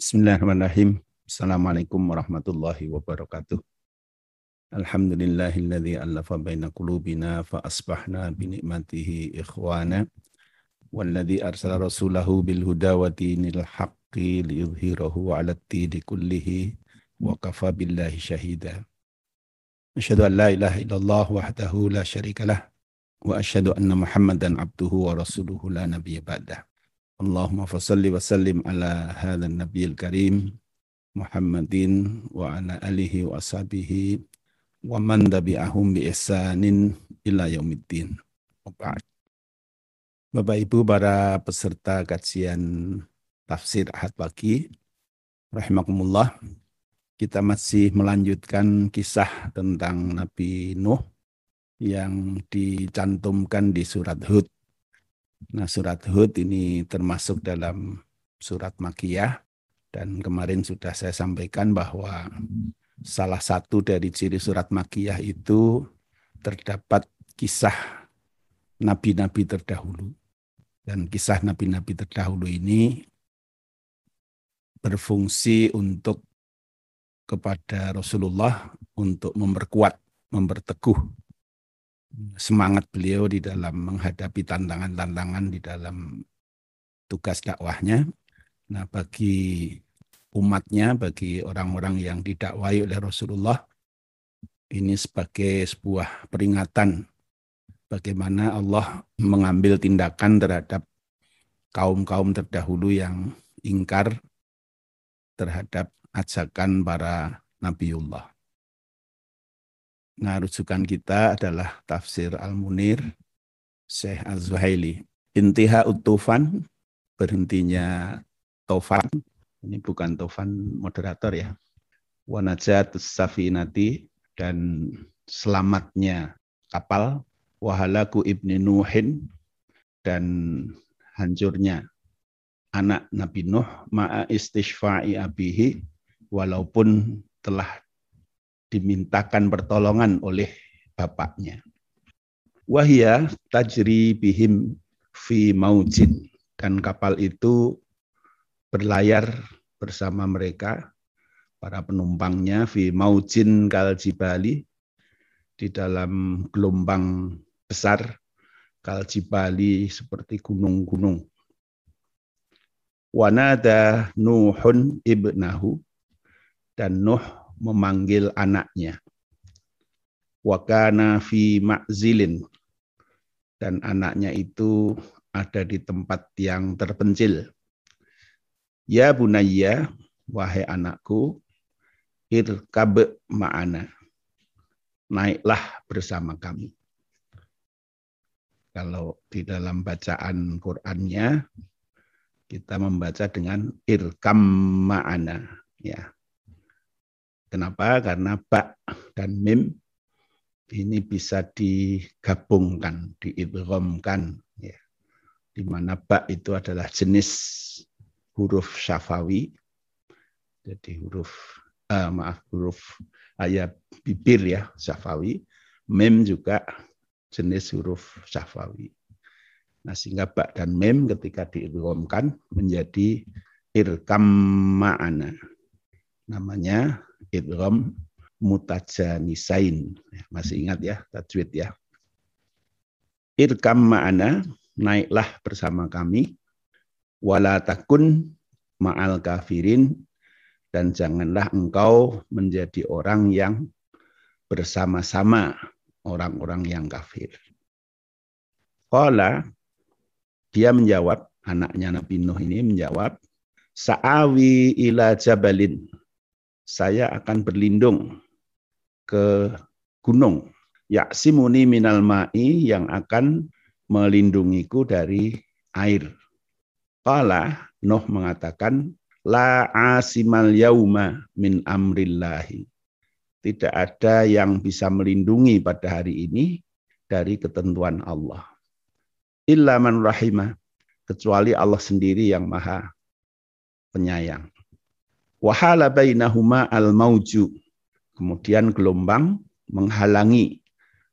Bismillahirrahmanirrahim. Assalamualaikum warahmatullahi wabarakatuh. Alhamdulillahilladzi allafa baina qulubina fa asbahna bi ni'matihi ikhwana. Walladzi arsala rasulahu bil huda wa dinil haqqi liyudhhirahu 'ala ad-dini kullihi wa kafa billahi syahida. Asyhadu an la ilaha illallah wahdahu la syarikalah wa asyhadu anna Muhammadan abduhu wa rasuluhu la nabiyya ba'dah. Allahumma fasalli wa sallim ala hadzal nabiyil karim Muhammadin wa ala alihi wa ashabihi wa man tabi'ahum bi ihsanin ila yaumiddin. Bapak Ibu para peserta kajian tafsir Ahad pagi rahimakumullah kita masih melanjutkan kisah tentang Nabi Nuh yang dicantumkan di surat Hud Nah, surat Hud ini termasuk dalam surat Makiyah dan kemarin sudah saya sampaikan bahwa salah satu dari ciri surat Makiyah itu terdapat kisah nabi-nabi terdahulu. Dan kisah nabi-nabi terdahulu ini berfungsi untuk kepada Rasulullah untuk memperkuat, memperteguh semangat beliau di dalam menghadapi tantangan-tantangan di dalam tugas dakwahnya. Nah, bagi umatnya, bagi orang-orang yang didakwai oleh Rasulullah, ini sebagai sebuah peringatan bagaimana Allah mengambil tindakan terhadap kaum-kaum terdahulu yang ingkar terhadap ajakan para nabiullah. Nah, rujukan kita adalah tafsir Al-Munir Syekh Az-Zuhaili. Intiha utufan, berhentinya tofan. Ini bukan tofan moderator ya. Wanajat safinati dan selamatnya kapal. Wahalaku ibni Nuhin dan hancurnya anak Nabi Nuh ma'a istishfa'i abihi walaupun telah dimintakan pertolongan oleh bapaknya. Wahia tajri bihim fi maujin. Dan kapal itu berlayar bersama mereka, para penumpangnya, fi maujin kal jibali, di dalam gelombang besar, kal jibali seperti gunung-gunung. Wanada Nuhun ibnahu, dan Nuh memanggil anaknya. Wakana fi ma'zilin. Dan anaknya itu ada di tempat yang terpencil. Ya bunayya, wahai anakku, irkab ma'ana. Naiklah bersama kami. Kalau di dalam bacaan Qur'annya, kita membaca dengan irkam ma'ana. Ya, Kenapa? Karena ba dan mim ini bisa digabungkan, diidghamkan ya. Di mana ba itu adalah jenis huruf syafawi. Jadi huruf uh, maaf huruf ayat bibir ya syafawi. Mim juga jenis huruf syafawi. Nah, sehingga ba dan mim ketika diidghamkan menjadi irkam ma'ana. Namanya idgham mutajanisain. Masih ingat ya tajwid ya. Irkam ma'ana, naiklah bersama kami. Wala takun ma'al kafirin, dan janganlah engkau menjadi orang yang bersama-sama orang-orang yang kafir. Kala, dia menjawab, anaknya Nabi Nuh ini menjawab, Sa'awi ila jabalin saya akan berlindung ke gunung. Yaksimuni minal ma'i yang akan melindungiku dari air. Kala Nuh mengatakan, La asimal yauma min amrillahi. Tidak ada yang bisa melindungi pada hari ini dari ketentuan Allah. Illa man rahimah. Kecuali Allah sendiri yang maha penyayang. Wahala bainahuma al-mauju. Kemudian gelombang menghalangi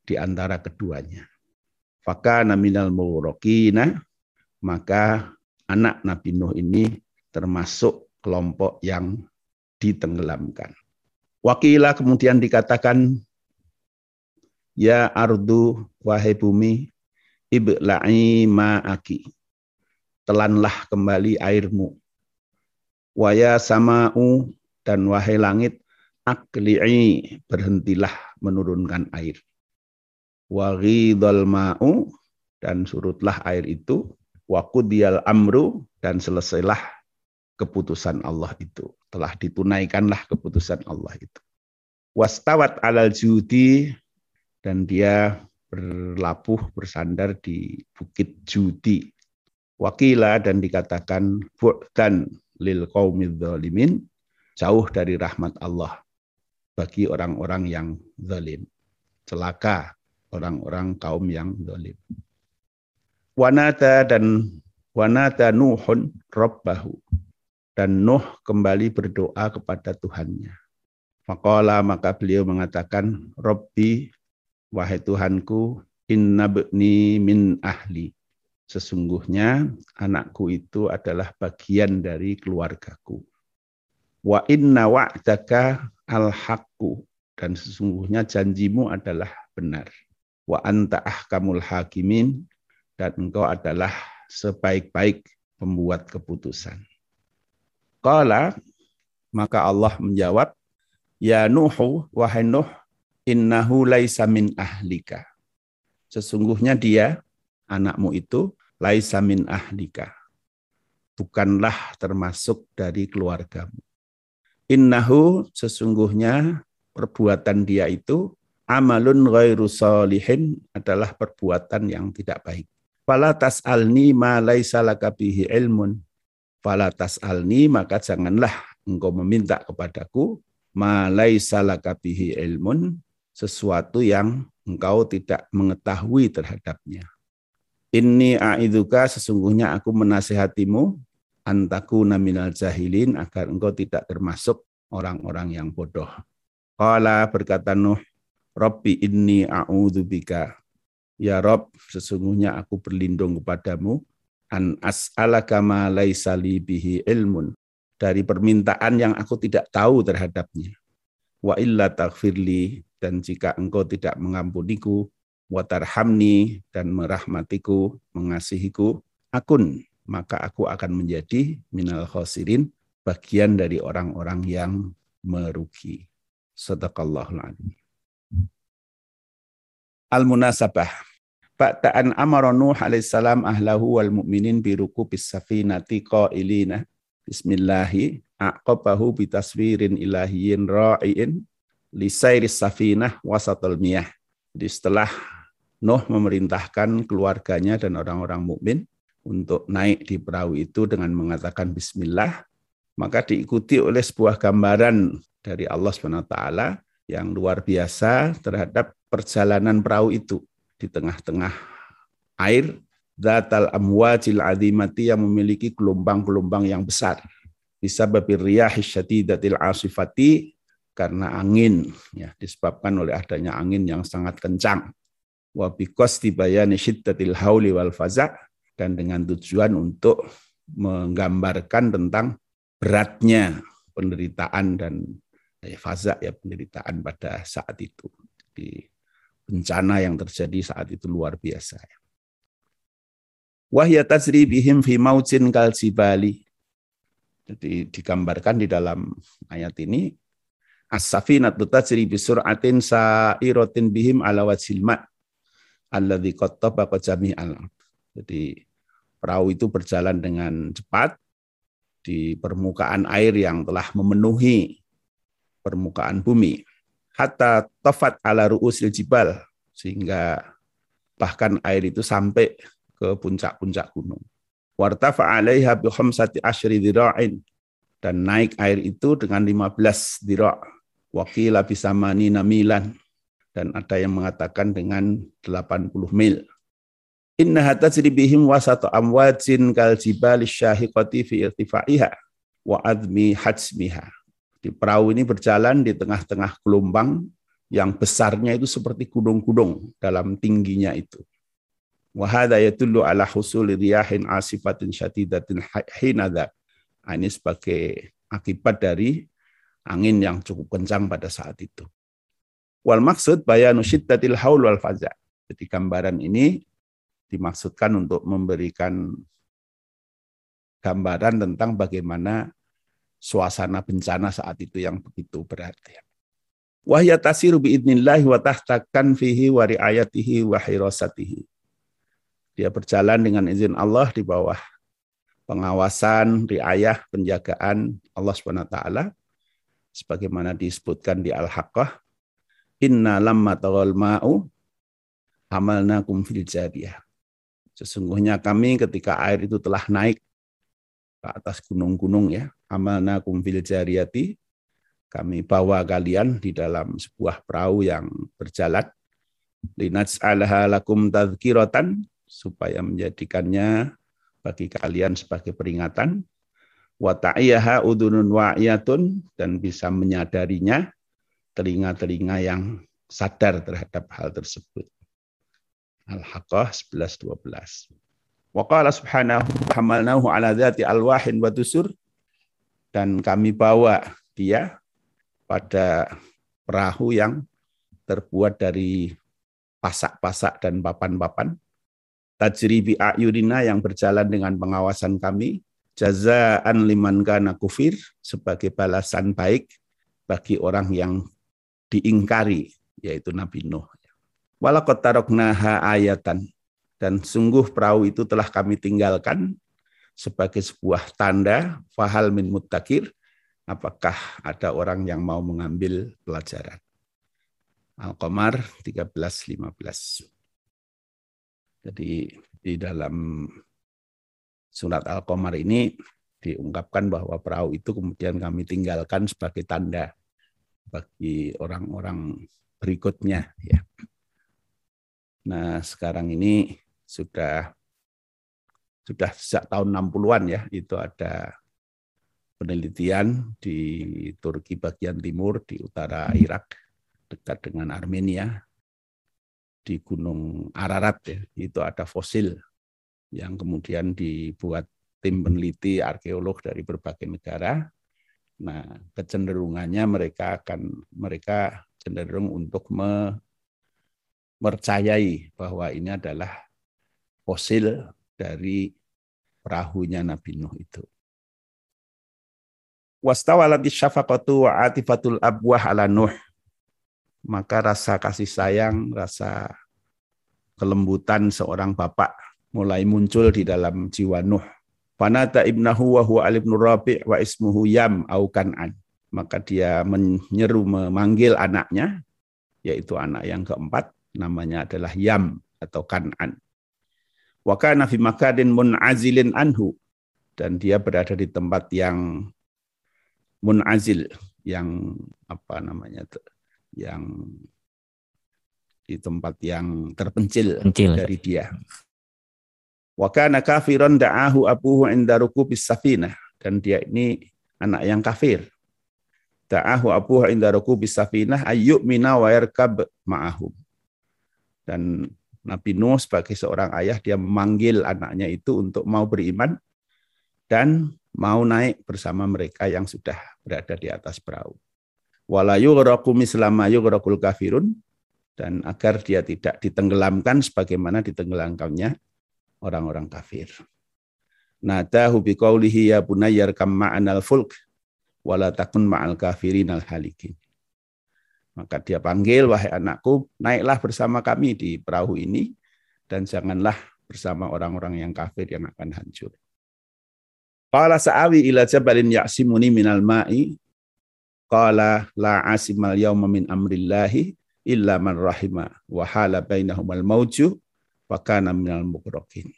di antara keduanya. Fakana minal murokina, maka anak Nabi Nuh ini termasuk kelompok yang ditenggelamkan. Wakilah kemudian dikatakan, Ya ardu wahai bumi, ibla'i ma'aki. Telanlah kembali airmu. Waya sama'u dan wahai langit, akli'i berhentilah menurunkan air. Wa ma'u dan surutlah air itu. Wa amru dan selesailah keputusan Allah itu. Telah ditunaikanlah keputusan Allah itu. Wastawat alal judi dan dia berlabuh bersandar di Bukit Judi. Wakila dan dikatakan dan lil qaumidz zalimin jauh dari rahmat Allah bagi orang-orang yang zalim. Celaka orang-orang kaum yang zalim. Wanata dan wanata Nuhun Rabbahu. Dan Nuh kembali berdoa kepada Tuhannya. Faqala maka beliau mengatakan, Robbi Wahai Tuhanku, inna bni min ahli. Sesungguhnya anakku itu adalah bagian dari keluargaku. Wa inna wa'daka al-haqqu. Dan sesungguhnya janjimu adalah benar. Wa anta ahkamul hakimin. Dan engkau adalah sebaik-baik pembuat keputusan. Qala, maka Allah menjawab, Ya Nuhu, wahai Nuh, innahu laisa min ahlika. Sesungguhnya dia, anakmu itu, laisa min ahlika. Bukanlah termasuk dari keluargamu. Innahu sesungguhnya perbuatan dia itu amalun ghairu salihin adalah perbuatan yang tidak baik. Fala tas'alni ma laisa laka bihi ilmun. Fala tas'alni maka janganlah engkau meminta kepadaku ma laisa laka bihi ilmun sesuatu yang engkau tidak mengetahui terhadapnya. Ini aiduka sesungguhnya aku menasihatimu antaku naminal jahilin agar engkau tidak termasuk orang-orang yang bodoh. Qala berkata Nuh, Rabbi inni a'udzubika. Ya Rob, sesungguhnya aku berlindung kepadamu an as'alaka ma laisa bihi ilmun dari permintaan yang aku tidak tahu terhadapnya. Wa illa taghfirli dan jika engkau tidak mengampuniku, watarhamni dan merahmatiku, mengasihiku, akun, maka aku akan menjadi minal khosirin, bagian dari orang-orang yang merugi. Sadaqallahul alim. Al-munasabah. Ba'ta'an amara Nuh alaihissalam ahlahu wal mu'minin biruku bis safinati qailina bismillahi aqabahu bitaswirin ilahiyin ra'iin lisairis safinah wasatul miyah. Jadi setelah Nuh memerintahkan keluarganya dan orang-orang mukmin untuk naik di perahu itu dengan mengatakan bismillah, maka diikuti oleh sebuah gambaran dari Allah SWT yang luar biasa terhadap perjalanan perahu itu di tengah-tengah air datal amwajil adimati yang memiliki gelombang-gelombang yang besar. Bisa babir riyahi syadidatil asifati karena angin ya disebabkan oleh adanya angin yang sangat kencang wa bikos dibayani syiddatil hauli wal faza dan dengan tujuan untuk menggambarkan tentang beratnya penderitaan dan ya, faza ya penderitaan pada saat itu. Di bencana yang terjadi saat itu luar biasa wahya tasri bihim fi maujin kal jadi digambarkan di dalam ayat ini As-safinatu tajri bi sur'atin sa'iratin bihim ala wajhil ma' alladzi qattaba jami'al. Jadi perahu itu berjalan dengan cepat di permukaan air yang telah memenuhi permukaan bumi. Hatta tafat ala ru'usil jibal sehingga bahkan air itu sampai ke puncak-puncak gunung. Wartafa 'alaiha bi khamsati asyri dhira'in dan naik air itu dengan 15 dhira' Wakila bisa mani namilan. Dan ada yang mengatakan dengan 80 mil. Inna hatta bihim wasatu amwajin kal jibali syahiqati fi irtifaiha wa admi hajmiha. Di perahu ini berjalan di tengah-tengah gelombang yang besarnya itu seperti gunung-gunung dalam tingginya itu. Wahada yatullu ala husuli riyahin asifatin syatidatin hinadha. Ini sebagai akibat dari angin yang cukup kencang pada saat itu. Wal maksud bayanu syiddatil haul wal faza. Jadi gambaran ini dimaksudkan untuk memberikan gambaran tentang bagaimana suasana bencana saat itu yang begitu berat. Wahya tasiru biidnillahi wa tahtakan fihi wa riayatihi wa hirasatihi. Dia berjalan dengan izin Allah di bawah pengawasan, riayah, penjagaan Allah taala sebagaimana disebutkan di Al-Haqqah inna lamma tawal ma'u hamalnakum fil jariyah. Sesungguhnya kami ketika air itu telah naik ke atas gunung-gunung ya amalnakum fil jariyati kami bawa kalian di dalam sebuah perahu yang berjalan. Linaj'alaha lakum tadhkiratan supaya menjadikannya bagi kalian sebagai peringatan. Wa ta'iyaha udunun wa'iyatun dan bisa menyadarinya telinga-telinga yang sadar terhadap hal tersebut. Al-Haqqah 11 12. Wa qala subhanahu hamalnahu ala dzati alwahin wa tusur dan kami bawa dia pada perahu yang terbuat dari pasak-pasak dan papan-papan tajribi ayurina yang berjalan dengan pengawasan kami jazaan liman kana kufir sebagai balasan baik bagi orang yang diingkari yaitu Nabi Nuh. Walaqad taroknaha ayatan dan sungguh perahu itu telah kami tinggalkan sebagai sebuah tanda fahal min mutakir apakah ada orang yang mau mengambil pelajaran. Al-Qamar 13:15. Jadi di dalam surat Al-Qamar ini diungkapkan bahwa perahu itu kemudian kami tinggalkan sebagai tanda bagi orang-orang berikutnya ya. Nah, sekarang ini sudah sudah sejak tahun 60-an ya itu ada penelitian di Turki bagian timur di utara Irak dekat dengan Armenia di Gunung Ararat ya itu ada fosil yang kemudian dibuat tim peneliti arkeolog dari berbagai negara. Nah, kecenderungannya mereka akan mereka cenderung untuk mempercayai bahwa ini adalah fosil dari perahunya Nabi Nuh itu. Wastawalati syafaqatu wa atifatul abwah ala Nuh. Maka rasa kasih sayang, rasa kelembutan seorang bapak mulai muncul di dalam jiwa Nuh. Fanata ibnahu wa huwa alibnu rabi' wa ismuhu yam au kan'an. Maka dia menyeru memanggil anaknya, yaitu anak yang keempat, namanya adalah Yam atau Kan'an. Wa kana fi makadin mun'azilin anhu. Dan dia berada di tempat yang mun'azil, yang apa namanya, yang di tempat yang terpencil Pencil. dari dia. Wa kana kafiran da'ahu abuhu inda rukubis safinah. Dan dia ini anak yang kafir. Da'ahu abuhu inda rukubis safinah ayyuk mina wa yarkab ma'ahum. Dan Nabi Nuh sebagai seorang ayah, dia memanggil anaknya itu untuk mau beriman dan mau naik bersama mereka yang sudah berada di atas perahu. Wala yughraku mislama yughraqul kafirun dan agar dia tidak ditenggelamkan sebagaimana ditenggelamkannya orang-orang kafir. Nadahu biqaulihi ya bunayyar kam ma'anal fulk wala takun ma'al kafirin al halikin. Maka dia panggil, wahai anakku, naiklah bersama kami di perahu ini, dan janganlah bersama orang-orang yang kafir yang akan hancur. Qala sa'awi ila jabalin ya'simuni minal ma'i, qala la asimal yawma min amrillahi illa man rahima wa hala bainahumal mauju Fakana minal mukraqin.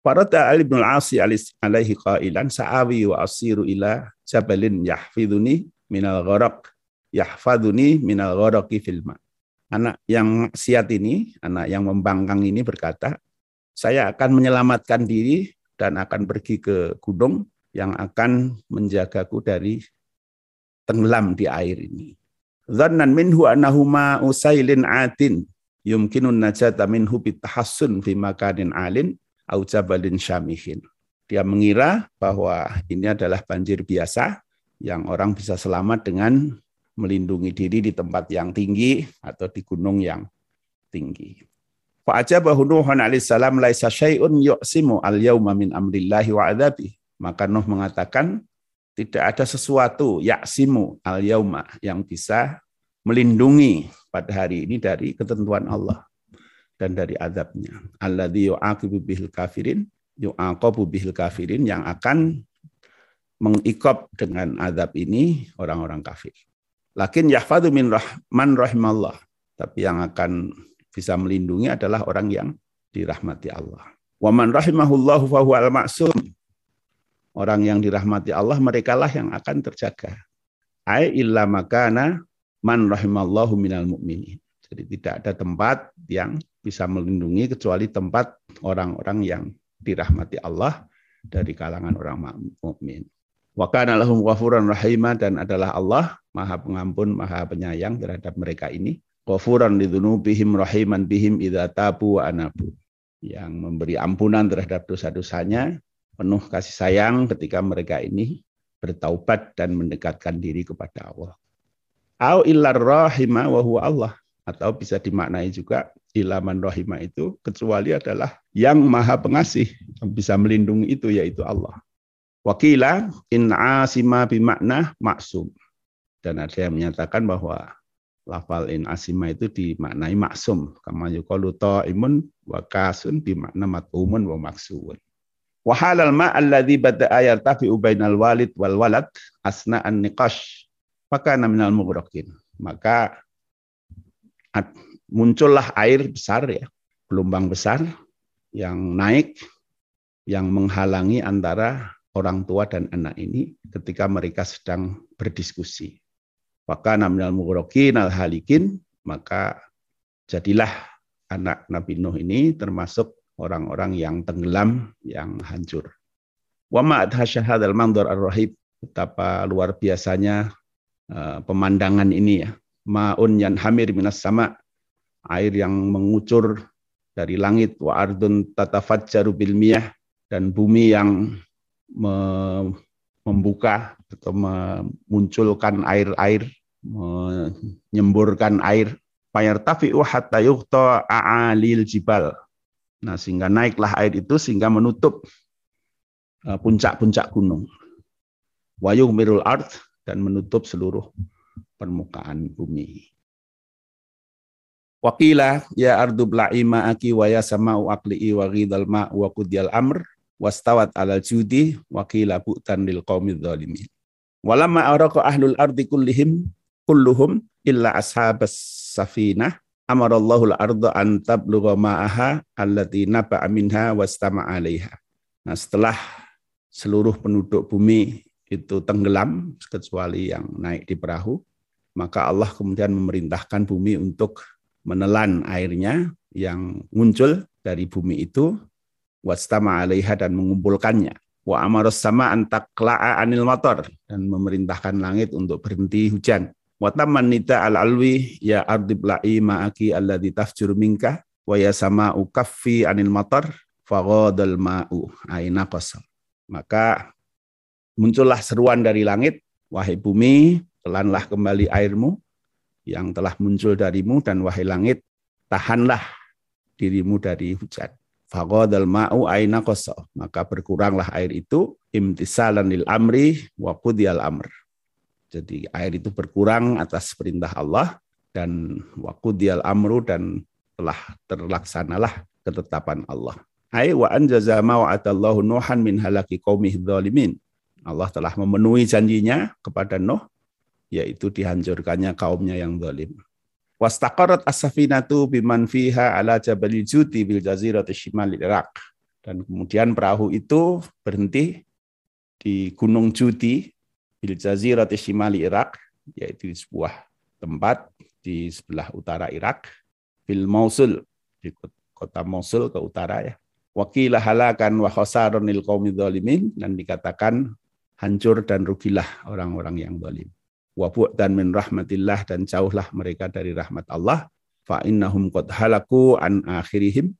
Farada Ali bin Al-Asi alaihi qailan sa'awi wa asiru ila jabalin yahfiduni minal gharaq yahfaduni minal gharaqi fil ma. Anak yang siat ini, anak yang membangkang ini berkata, saya akan menyelamatkan diri dan akan pergi ke gunung yang akan menjagaku dari tenggelam di air ini. Zannan minhu annahuma usailin atin yumkinun najata minhu bitahassun fi makanin alin au jabalin syamihin. Dia mengira bahwa ini adalah banjir biasa yang orang bisa selamat dengan melindungi diri di tempat yang tinggi atau di gunung yang tinggi. Fa'ajabahu Nuhun alaihissalam laisa syai'un yu'simu al-yawma min amrillahi wa adabi. Maka Nuh mengatakan tidak ada sesuatu yaksimu al-yauma yang bisa melindungi pada hari ini dari ketentuan Allah dan dari azabnya. Alladzi yu'aqibu bihil kafirin, yu'aqabu bihil kafirin yang akan mengikop dengan azab ini orang-orang kafir. Lakin yahfadu min rahman rahimallah. Tapi yang akan bisa melindungi adalah orang yang dirahmati Allah. Wa man rahimahullahu fahuwa al-ma'sum. Orang yang dirahmati Allah merekalah yang akan terjaga. Ai illa makana man rahimallahu minal mu'minin. Jadi tidak ada tempat yang bisa melindungi kecuali tempat orang-orang yang dirahmati Allah dari kalangan orang mukmin. Wa kana lahum ghafuran rahima dan adalah Allah Maha Pengampun, Maha Penyayang terhadap mereka ini ghafuran lidzunubihim rahiman bihim idza tabu wa anabu. Yang memberi ampunan terhadap dosa-dosanya, penuh kasih sayang ketika mereka ini bertaubat dan mendekatkan diri kepada Allah. Au illar rahima wa huwa Allah atau bisa dimaknai juga ilaman rahima itu kecuali adalah yang maha pengasih yang bisa melindungi itu yaitu Allah. Wakila in asima bimakna maksum. Dan ada yang menyatakan bahwa lafal in asima itu dimaknai maksum kama yuqalu imun wa kasun bimakna matumun wa maksuun wa halal ma alladhi bada ayat tafi bainal walid wal walad asna an niqash maka minal mughraqin maka muncullah air besar ya gelombang besar yang naik yang menghalangi antara orang tua dan anak ini ketika mereka sedang berdiskusi maka naminal mughrokin al halikin, maka jadilah anak Nabi Nuh ini termasuk orang-orang yang tenggelam, yang hancur. Wa al mandor ar-rahib, betapa luar biasanya uh, pemandangan ini ya. Ma'un yan hamir minas sama, air yang mengucur dari langit, wa ardun tatafajjaru bil miyah, dan bumi yang me membuka atau memunculkan air-air menyemburkan air fayartafi'u hatta yughta a'alil jibal. Nah, sehingga naiklah air itu sehingga menutup uh, puncak-puncak gunung. Wayuh mirul ard dan menutup seluruh permukaan bumi. Wakila ya ardu bla'i ma'aki wa ya sama'u aqli'i wa ghidal ma' wa qudiyal amr wastawat alal judi wakila bu'tan lil qawmi dhalimin. Walamma araqa ahlul ardi kullihim kulluhum illa ashabas safinah amarallahu al-ardha an tablugha ma'aha allati naba'a minha wastama 'alaiha. Nah, setelah seluruh penduduk bumi itu tenggelam kecuali yang naik di perahu, maka Allah kemudian memerintahkan bumi untuk menelan airnya yang muncul dari bumi itu wastama 'alaiha dan mengumpulkannya. Wa amaros sama antakla'a anil motor dan memerintahkan langit untuk berhenti hujan Wa nita al alwi ya ardib la'i ma'aki alladhi tafjur minka wa ya sama ukaffi anil matar faghadal ma'u aina qasar. Maka muncullah seruan dari langit, wahai bumi, telanlah kembali airmu yang telah muncul darimu dan wahai langit, tahanlah dirimu dari hujan. Faghadal ma'u aina. Maka berkuranglah air itu imtisalan lil amri wa qudiyal amr jadi air itu berkurang atas perintah Allah dan dial amru dan telah terlaksanalah ketetapan Allah. Ai wa anjaza ma wa'adallahu Nuhan min halaki qaumih dzalimin. Allah telah memenuhi janjinya kepada Nuh yaitu dihancurkannya kaumnya yang zalim. Wastaqarat as-safinatu biman fiha ala jabalil Judi bil jazirati shimal Irak. Dan kemudian perahu itu berhenti di Gunung Judi bil jazirati shimali Irak yaitu sebuah tempat di sebelah utara Irak fil Mosul di kota Mosul ke utara ya wakilah halakan wa khasarunil qaumidz zalimin dan dikatakan hancur dan rugilah orang-orang yang zalim. Wa dan min rahmatillah dan jauhlah mereka dari rahmat Allah. Fa innahum qad halaku an akhirihim.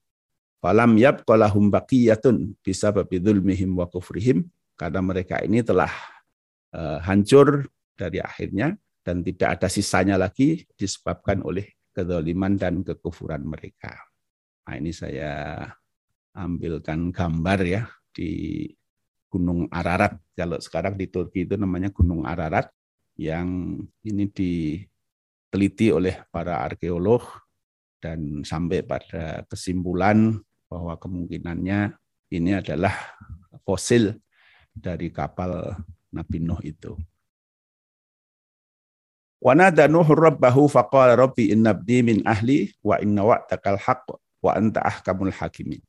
Falam yabqalahum baqiyatun bisababi dzulmihim wa kufrihim. Karena mereka ini telah uh, hancur dari akhirnya dan tidak ada sisanya lagi disebabkan oleh kedoliman dan kekufuran mereka. Nah, ini saya ambilkan gambar ya di Gunung Ararat. Kalau sekarang di Turki itu namanya Gunung Ararat yang ini diteliti oleh para arkeolog dan sampai pada kesimpulan bahwa kemungkinannya ini adalah fosil dari kapal Nabi Nuh itu. Wa nada Nuh rabbahu faqala rabbi inna abdi min ahli wa inna wa'takal haqq wa anta ahkamul hakimin.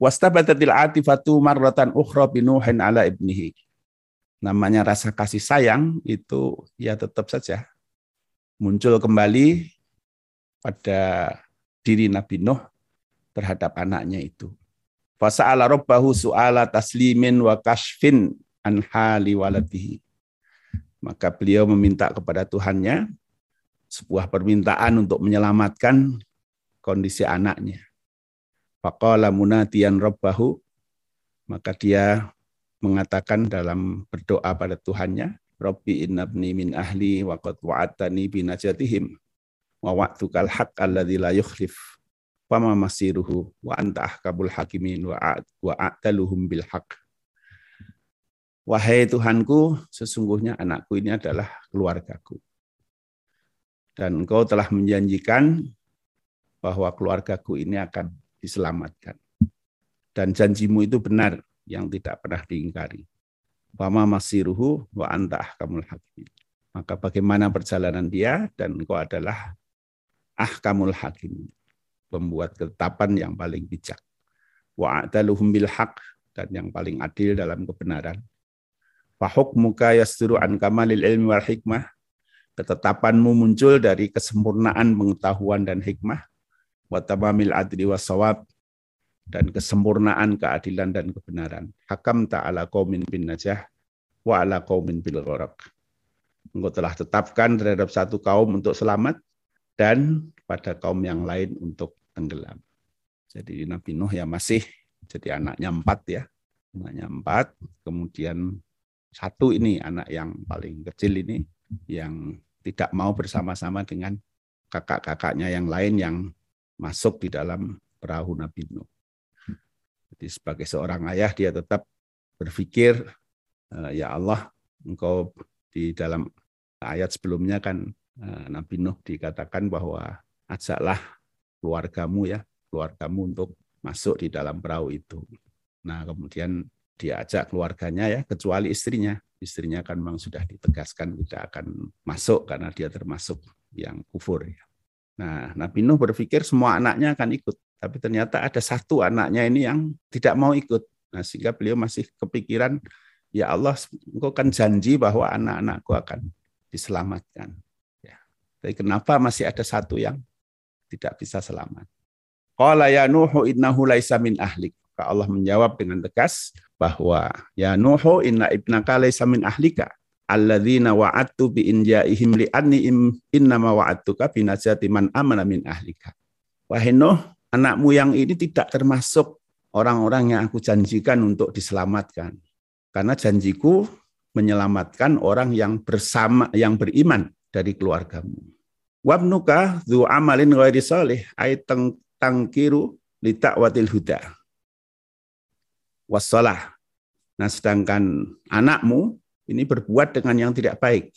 Wastabatatil atifatu marratan ukhra binuhin ala ibnihi. Namanya rasa kasih sayang itu ya tetap saja muncul kembali pada diri Nabi Nuh terhadap anaknya itu. Fasa'ala rabbahu su'ala taslimin wa kashfin an hali waladihi maka beliau meminta kepada Tuhannya sebuah permintaan untuk menyelamatkan kondisi anaknya. Faqala munatiyan rabbahu, maka dia mengatakan dalam berdoa pada Tuhannya, Rabbi innabni min ahli wa qad wa'atani binajatihim wa wa'tukal haq alladzi la yukhlif. Fama masiruhu wa anta ahkabul hakimin wa a'taluhum bil haqq. Wahai Tuhanku, sesungguhnya anakku ini adalah keluargaku. Dan engkau telah menjanjikan bahwa keluargaku ini akan diselamatkan. Dan janjimu itu benar, yang tidak pernah diingkari. Wama masiruhu wa antah kamul hakim. Maka bagaimana perjalanan dia dan engkau adalah ahkamul hakim. Pembuat ketetapan yang paling bijak. Wa adaluhum bil haq dan yang paling adil dalam kebenaran Fahukmuka yasturu an kamalil ilmi wal hikmah. Ketetapanmu muncul dari kesempurnaan pengetahuan dan hikmah. Watamamil adli wasawab. Dan kesempurnaan keadilan dan kebenaran. Hakam ta'ala qawmin bin najah wa ala qawmin bil. Engkau telah tetapkan terhadap satu kaum untuk selamat dan pada kaum yang lain untuk tenggelam. Jadi Nabi Nuh ya masih jadi anaknya empat ya. Anaknya empat, kemudian satu ini anak yang paling kecil ini yang tidak mau bersama-sama dengan kakak-kakaknya yang lain yang masuk di dalam perahu Nabi Nuh. Jadi sebagai seorang ayah dia tetap berpikir eh, ya Allah engkau di dalam ayat sebelumnya kan eh, Nabi Nuh dikatakan bahwa ajaklah keluargamu ya keluargamu untuk masuk di dalam perahu itu. Nah kemudian diajak keluarganya ya, kecuali istrinya. Istrinya kan memang sudah ditegaskan tidak akan masuk karena dia termasuk yang kufur. Ya. Nah, Nabi Nuh berpikir semua anaknya akan ikut, tapi ternyata ada satu anaknya ini yang tidak mau ikut. Nah, sehingga beliau masih kepikiran, ya Allah, engkau kan janji bahwa anak-anakku akan diselamatkan. Ya. Tapi kenapa masih ada satu yang tidak bisa selamat? Qala ya Nuhu innahu laisa min ahlik. Allah menjawab dengan tegas, bahwa ya Nuhu inna ibnaka laysa min ahlika alladzina wa'adtu bi injaihim li anni inna ma wa'adtuka bi najati man amana min ahlika. Wahai Nuh, anakmu yang ini tidak termasuk orang-orang yang aku janjikan untuk diselamatkan. Karena janjiku menyelamatkan orang yang bersama yang beriman dari keluargamu. Wabnuka dzu amalin ghairi salih ay tangkiru li ta'watil huda wassalah. Nah, sedangkan anakmu ini berbuat dengan yang tidak baik.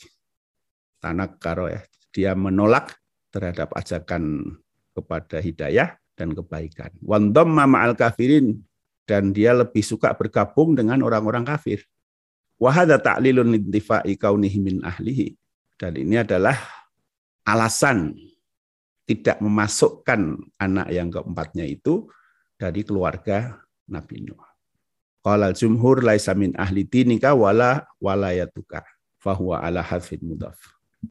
Tanak karo ya, dia menolak terhadap ajakan kepada hidayah dan kebaikan. Wandamma ma'al kafirin dan dia lebih suka bergabung dengan orang-orang kafir. Wahada ta'lilun lintifa'i kaunihi min ahlihi. Dan ini adalah alasan tidak memasukkan anak yang keempatnya itu dari keluarga Nabi Nuh. Qala jumhur laisa min ahli dinika wala walayatuka fahuwa ala hadfin mudaf.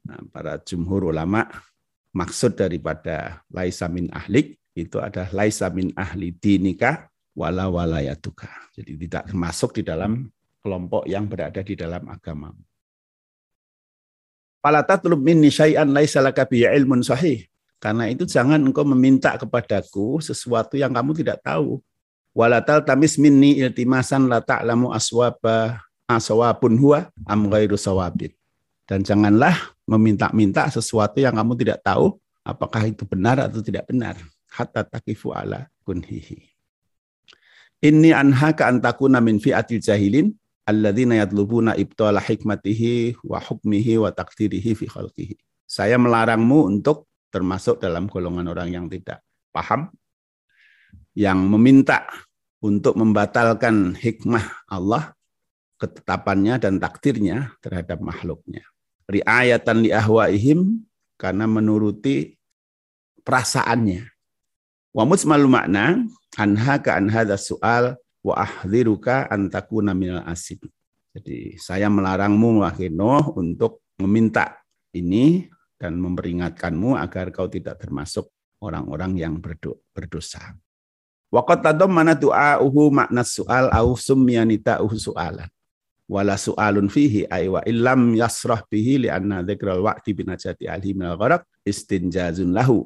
Nah, para jumhur ulama maksud daripada laisa min ahlik itu adalah laisa min ahli dinika wala walayatuka. Jadi tidak termasuk di dalam kelompok yang berada di dalam agama. Fala tatlub minni syai'an laisa laka ilmun sahih. Karena itu jangan engkau meminta kepadaku sesuatu yang kamu tidak tahu walatal tamis minni iltimasan la ta'lamu aswaba asawabun huwa am ghairu sawabin. Dan janganlah meminta-minta sesuatu yang kamu tidak tahu apakah itu benar atau tidak benar. Hatta takifu ala kunhihi. Inni anhaka antakuna min fi'atil jahilin alladzina yatlubuna ibtala hikmatihi wa hukmihi wa takdirihi fi khalqihi. Saya melarangmu untuk termasuk dalam golongan orang yang tidak paham yang meminta untuk membatalkan hikmah Allah, ketetapannya dan takdirnya terhadap makhluknya. Riayatan li ahwaihim karena menuruti perasaannya. Wa musmalu makna anha ka an soal wa ahdziruka an takuna minal asib. Jadi saya melarangmu wahai Nuh untuk meminta ini dan memperingatkanmu agar kau tidak termasuk orang-orang yang berdosa. Waqat mana du'a'uhu makna su'al au uhu su'alan. Wala su'alun fihi ay wa illam yasrah bihi li anna dzikral waqti binajati alhi minal gharaq istinjazun lahu.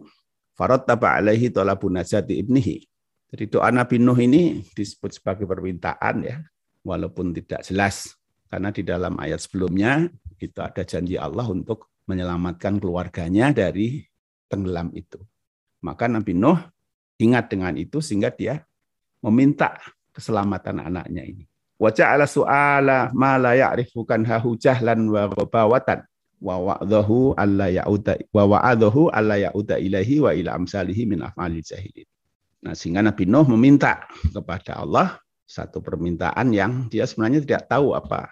Farattaba alaihi talabun najati ibnihi. Jadi doa Nabi Nuh ini disebut sebagai permintaan ya, walaupun tidak jelas. Karena di dalam ayat sebelumnya itu ada janji Allah untuk menyelamatkan keluarganya dari tenggelam itu. Maka Nabi Nuh ingat dengan itu sehingga dia meminta keselamatan anaknya ini. Wa ja'ala su'ala ma la ya'rifu kan hahu jahlan wa bawatan wa alla ya'uda wa wa'adahu alla ya'uda ilahi wa ila amsalihi min af'alil jahilin. Nah, sehingga Nabi Nuh meminta kepada Allah satu permintaan yang dia sebenarnya tidak tahu apa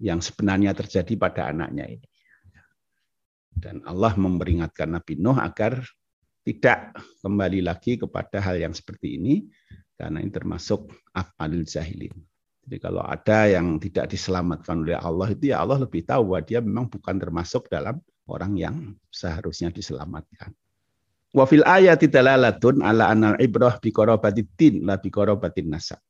yang sebenarnya terjadi pada anaknya ini. Dan Allah memperingatkan Nabi Nuh agar tidak kembali lagi kepada hal yang seperti ini karena ini termasuk afalil jahilin. Jadi kalau ada yang tidak diselamatkan oleh Allah itu ya Allah lebih tahu bahwa dia memang bukan termasuk dalam orang yang seharusnya diselamatkan. Wa fil ayati dalalatun ala anal ibrah bi qarabatid la bi nasab.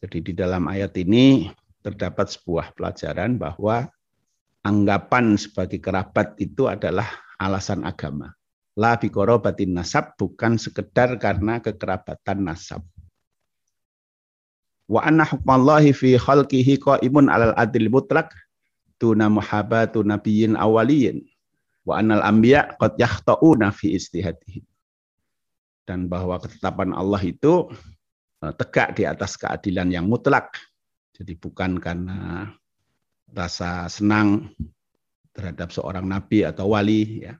Jadi di dalam ayat ini terdapat sebuah pelajaran bahwa anggapan sebagai kerabat itu adalah alasan agama la batin nasab bukan sekedar karena kekerabatan nasab. Wa anna hukmallahi fi khalqihi qaimun alal adil mutlak tuna muhabatu nabiyyin awaliyin wa annal anbiya qad yakhta'una fi istihadihim. Dan bahwa ketetapan Allah itu e, tegak di atas keadilan yang mutlak. Jadi bukan karena rasa senang terhadap seorang nabi atau wali ya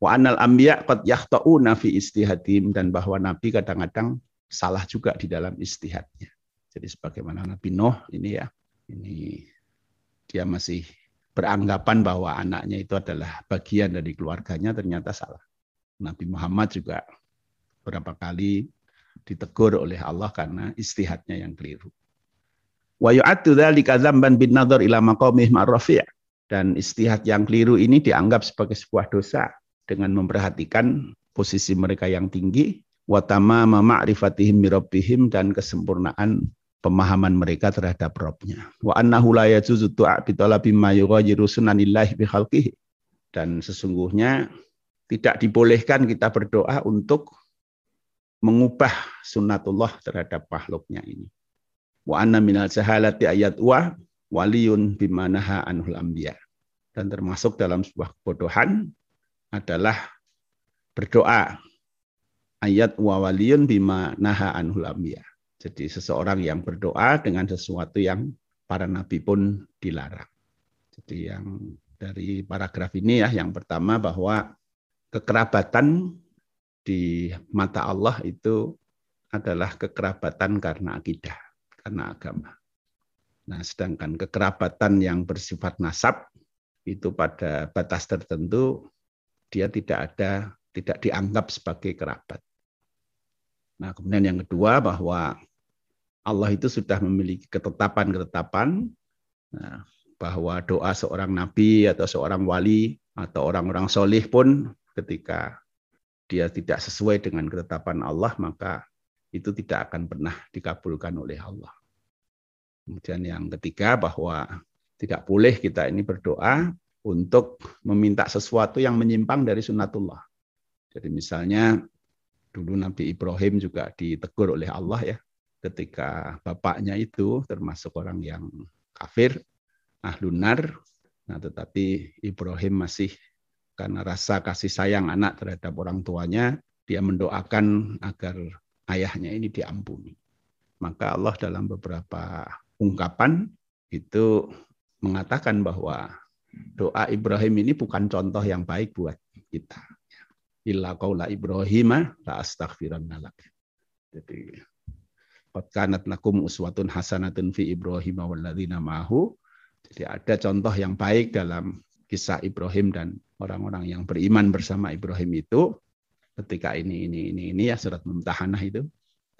Wa anal anbiya qad yakhta'una fi istihadim dan bahwa nabi kadang-kadang salah juga di dalam istihadnya. Jadi sebagaimana Nabi Nuh ini ya, ini dia masih beranggapan bahwa anaknya itu adalah bagian dari keluarganya ternyata salah. Nabi Muhammad juga berapa kali ditegur oleh Allah karena istihadnya yang keliru. Wa yu'addu dzalika dzamban bin nadhar ila maqamih ma'rafi' dan istihad yang keliru ini dianggap sebagai sebuah dosa dengan memperhatikan posisi mereka yang tinggi, watama ma'rifatihim mirabbihim dan kesempurnaan pemahaman mereka terhadap Robnya. Wa annahu la yajuzu du'a bi talabi ma yughayyiru sunanillahi bi khalqihi. Dan sesungguhnya tidak dibolehkan kita berdoa untuk mengubah sunnatullah terhadap makhluknya ini. Wa anna minal jahalati ayat wa waliyun bimanaha anhul anbiya. Dan termasuk dalam sebuah kebodohan adalah berdoa. Ayat wa waliyun bima naha anhul. Jadi seseorang yang berdoa dengan sesuatu yang para nabi pun dilarang. Jadi yang dari paragraf ini ya, yang pertama bahwa kekerabatan di mata Allah itu adalah kekerabatan karena akidah, karena agama. Nah, sedangkan kekerabatan yang bersifat nasab itu pada batas tertentu dia tidak ada tidak dianggap sebagai kerabat. Nah, kemudian yang kedua bahwa Allah itu sudah memiliki ketetapan-ketetapan nah, bahwa doa seorang nabi atau seorang wali atau orang-orang solih pun ketika dia tidak sesuai dengan ketetapan Allah maka itu tidak akan pernah dikabulkan oleh Allah. Kemudian yang ketiga bahwa tidak boleh kita ini berdoa untuk meminta sesuatu yang menyimpang dari sunnatullah. Jadi misalnya dulu Nabi Ibrahim juga ditegur oleh Allah ya ketika bapaknya itu termasuk orang yang kafir, ahlunar. Nah, tetapi Ibrahim masih karena rasa kasih sayang anak terhadap orang tuanya, dia mendoakan agar ayahnya ini diampuni. Maka Allah dalam beberapa ungkapan itu mengatakan bahwa doa Ibrahim ini bukan contoh yang baik buat kita. Illa qaula Ibrahim la astaghfiranna lak. Jadi qad lakum uswatun hasanatun fi Ibrahim walladzina ma'ahu. Jadi ada contoh yang baik dalam kisah Ibrahim dan orang-orang yang beriman bersama Ibrahim itu ketika ini ini ini ini ya surat mumtahanah itu.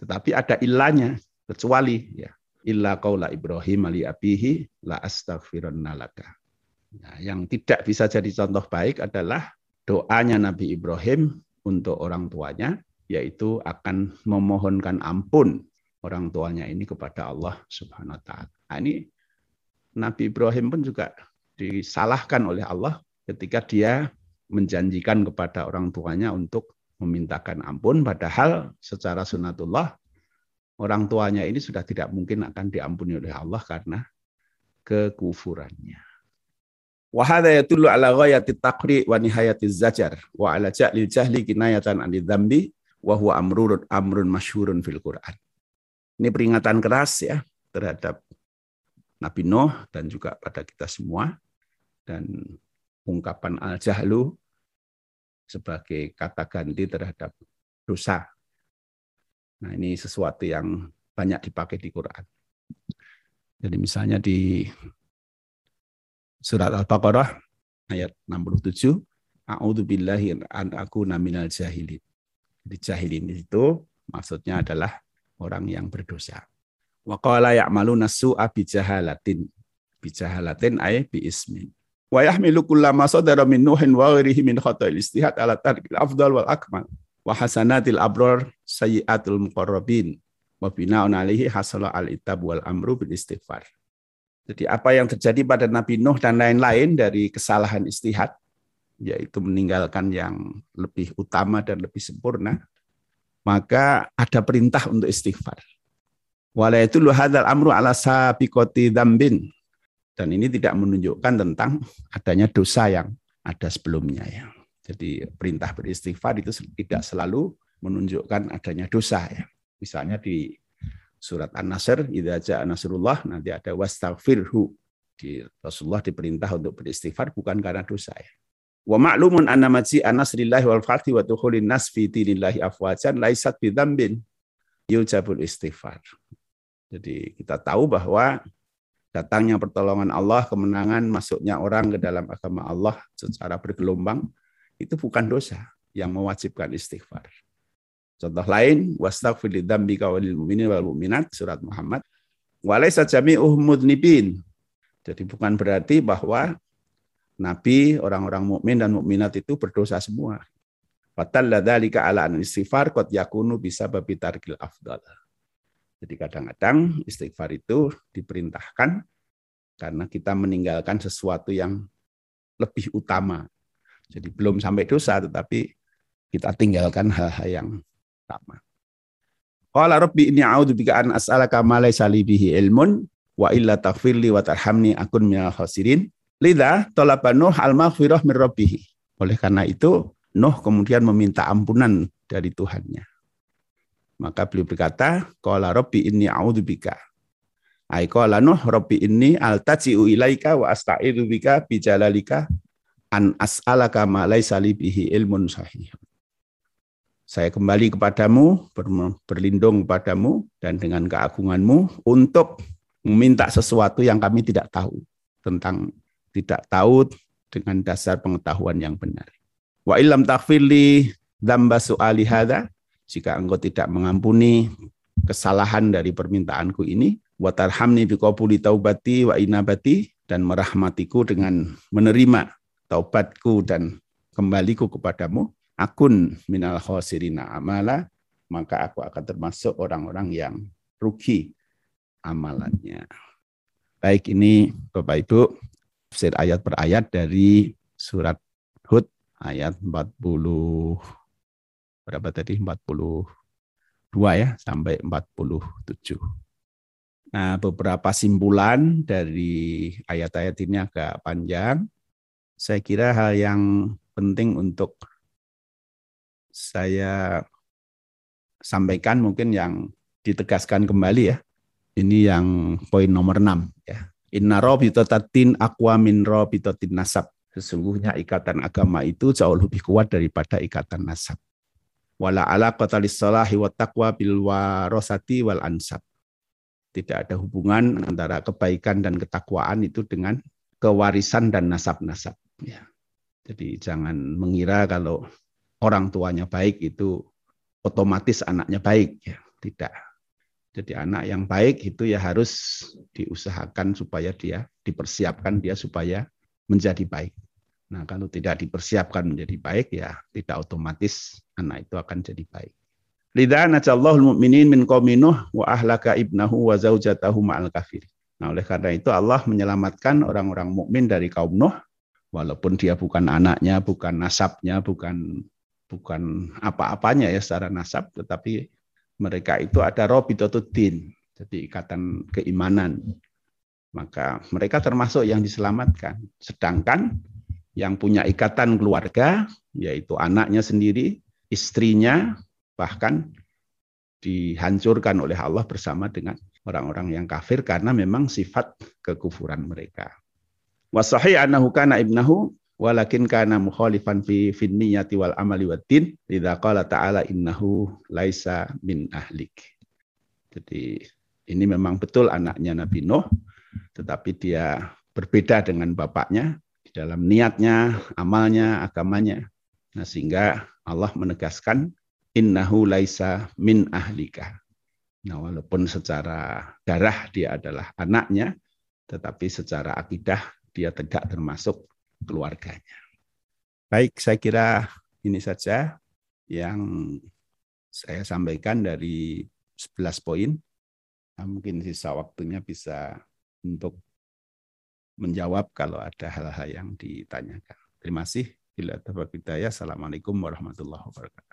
Tetapi ada ilahnya kecuali ya illa qaula Ibrahim ali abihi la astaghfiranna laka. Nah, yang tidak bisa jadi contoh baik adalah doanya Nabi Ibrahim untuk orang tuanya yaitu akan memohonkan ampun orang tuanya ini kepada Allah Subhanahu wa taala. Nah, ini Nabi Ibrahim pun juga disalahkan oleh Allah ketika dia menjanjikan kepada orang tuanya untuk memintakan ampun padahal secara sunatullah orang tuanya ini sudah tidak mungkin akan diampuni oleh Allah karena kekufurannya. Wa hadha yadullu ala ghayati taqri wa nihayati zajar wa ala ja'lil jahli kinayatan an dzambi wa huwa amrun amrun masyhurun fil Quran. Ini peringatan keras ya terhadap Nabi Nuh dan juga pada kita semua dan ungkapan al-jahlu sebagai kata ganti terhadap dosa Nah, ini sesuatu yang banyak dipakai di Quran. Jadi misalnya di surat Al-Baqarah ayat 67, A'udzu billahi an aku naminal jahilin. Jadi jahilin itu maksudnya adalah orang yang berdosa. Wa qala ya'maluna su'a bi jahalatin. Bi jahalatin ay bi ismin. Wa yahmilu kullama sadara min nuhin wa ghairihi min khata'il istihad ala tarkil afdal wal akmal wa hasanatil abror sayyiatul muqarrabin wa bina'un alaihi hasala al itab wal amru bil istighfar. Jadi apa yang terjadi pada Nabi Nuh dan lain-lain dari kesalahan istihad yaitu meninggalkan yang lebih utama dan lebih sempurna, maka ada perintah untuk istighfar. Amru ala dzambin. Dan ini tidak menunjukkan tentang adanya dosa yang ada sebelumnya ya. Jadi perintah beristighfar itu tidak selalu menunjukkan adanya dosa ya. Misalnya di surat An-Nasr, idza jaa nasrullah nanti ada wastaghfirhu. Di Rasulullah diperintah untuk beristighfar bukan karena dosa ya. Wa ma'lumun anna maji anasrillahi wal fathi wa dukhulin nas fi dinillahi afwajan laisat bidzambin yujabul istighfar. Jadi kita tahu bahwa datangnya pertolongan Allah, kemenangan, masuknya orang ke dalam agama Allah secara bergelombang itu bukan dosa yang mewajibkan istighfar. Contoh lain, wastaghfir lidzambika walil mu'minin wal mu'minat surat Muhammad. Walaysa jami'uh mudnibin. Jadi bukan berarti bahwa nabi, orang-orang mukmin dan mukminat itu berdosa semua. Dzalika ala istighfar qad yakunu bisa babi tarkil. Jadi kadang-kadang istighfar itu diperintahkan karena kita meninggalkan sesuatu yang lebih utama jadi belum sampai dosa tetapi kita tinggalkan hal-hal yang sama. Qala rabbi inni a'udzu bika an as'alaka ma laysa li bihi ilmun wa illa taghfirli wa tarhamni akun minal khasirin. Lidha talaba Nuh al-maghfirah min rabbih. Oleh karena itu Nuh kemudian meminta ampunan dari Tuhannya. Maka beliau berkata, qala rabbi inni a'udzu bika. Ai qala Nuh rabbi inni altaji'u ilaika wa asta'idu bika bi jalalika an as'alaka ma laisa bihi ilmun sahih. Saya kembali kepadamu, berlindung kepadamu dan dengan keagunganmu untuk meminta sesuatu yang kami tidak tahu tentang tidak tahu dengan dasar pengetahuan yang benar. Wa illam taghfirli dzamba su'ali hadza jika engkau tidak mengampuni kesalahan dari permintaanku ini wa tarhamni biqabuli taubati wa inabati dan merahmatiku dengan menerima taubatku dan kembaliku kepadamu, akun minal khosirina amala, maka aku akan termasuk orang-orang yang rugi amalannya. Baik ini Bapak Ibu, tafsir ayat per ayat dari surat Hud ayat 40 berapa tadi 42 ya sampai 47. Nah, beberapa simpulan dari ayat-ayat ini agak panjang. Saya kira hal yang penting untuk saya sampaikan mungkin yang ditegaskan kembali ya. Ini yang poin nomor 6 ya. Inna robitotatin akwa min robitotin nasab. Sesungguhnya ikatan agama itu jauh lebih kuat daripada ikatan nasab. Wala ala qatalis salahi wa taqwa bil warosati wal ansab tidak ada hubungan antara kebaikan dan ketakwaan itu dengan kewarisan dan nasab-nasab. Ya. Jadi jangan mengira kalau orang tuanya baik itu otomatis anaknya baik. Ya. Tidak. Jadi anak yang baik itu ya harus diusahakan supaya dia dipersiapkan dia supaya menjadi baik. Nah kalau tidak dipersiapkan menjadi baik ya tidak otomatis anak itu akan jadi baik. Najallahul mu'minin min qaumi Nuh wa ahlaka ibnahu wa zaujatahu ma'al kafir. Nah, oleh karena itu Allah menyelamatkan orang-orang mukmin dari kaum Nuh walaupun dia bukan anaknya, bukan nasabnya, bukan bukan apa-apanya ya secara nasab, tetapi mereka itu ada robitotuddin, jadi ikatan keimanan. Maka mereka termasuk yang diselamatkan. Sedangkan yang punya ikatan keluarga, yaitu anaknya sendiri, istrinya, bahkan dihancurkan oleh Allah bersama dengan orang-orang yang kafir karena memang sifat kekufuran mereka. Wasahi annahu kana ibnahu walakin kana mukhalifan fi fin niyyati wal amali wad din qala ta'ala innahu laisa min ahlik. Jadi ini memang betul anaknya Nabi Nuh tetapi dia berbeda dengan bapaknya di dalam niatnya, amalnya, agamanya. Nah, sehingga Allah menegaskan innahu laisa min ahlika. Nah, walaupun secara darah dia adalah anaknya, tetapi secara akidah dia tidak termasuk keluarganya. Baik, saya kira ini saja yang saya sampaikan dari 11 poin. Nah, mungkin sisa waktunya bisa untuk menjawab kalau ada hal-hal yang ditanyakan. Terima kasih. Bila Assalamualaikum warahmatullahi wabarakatuh.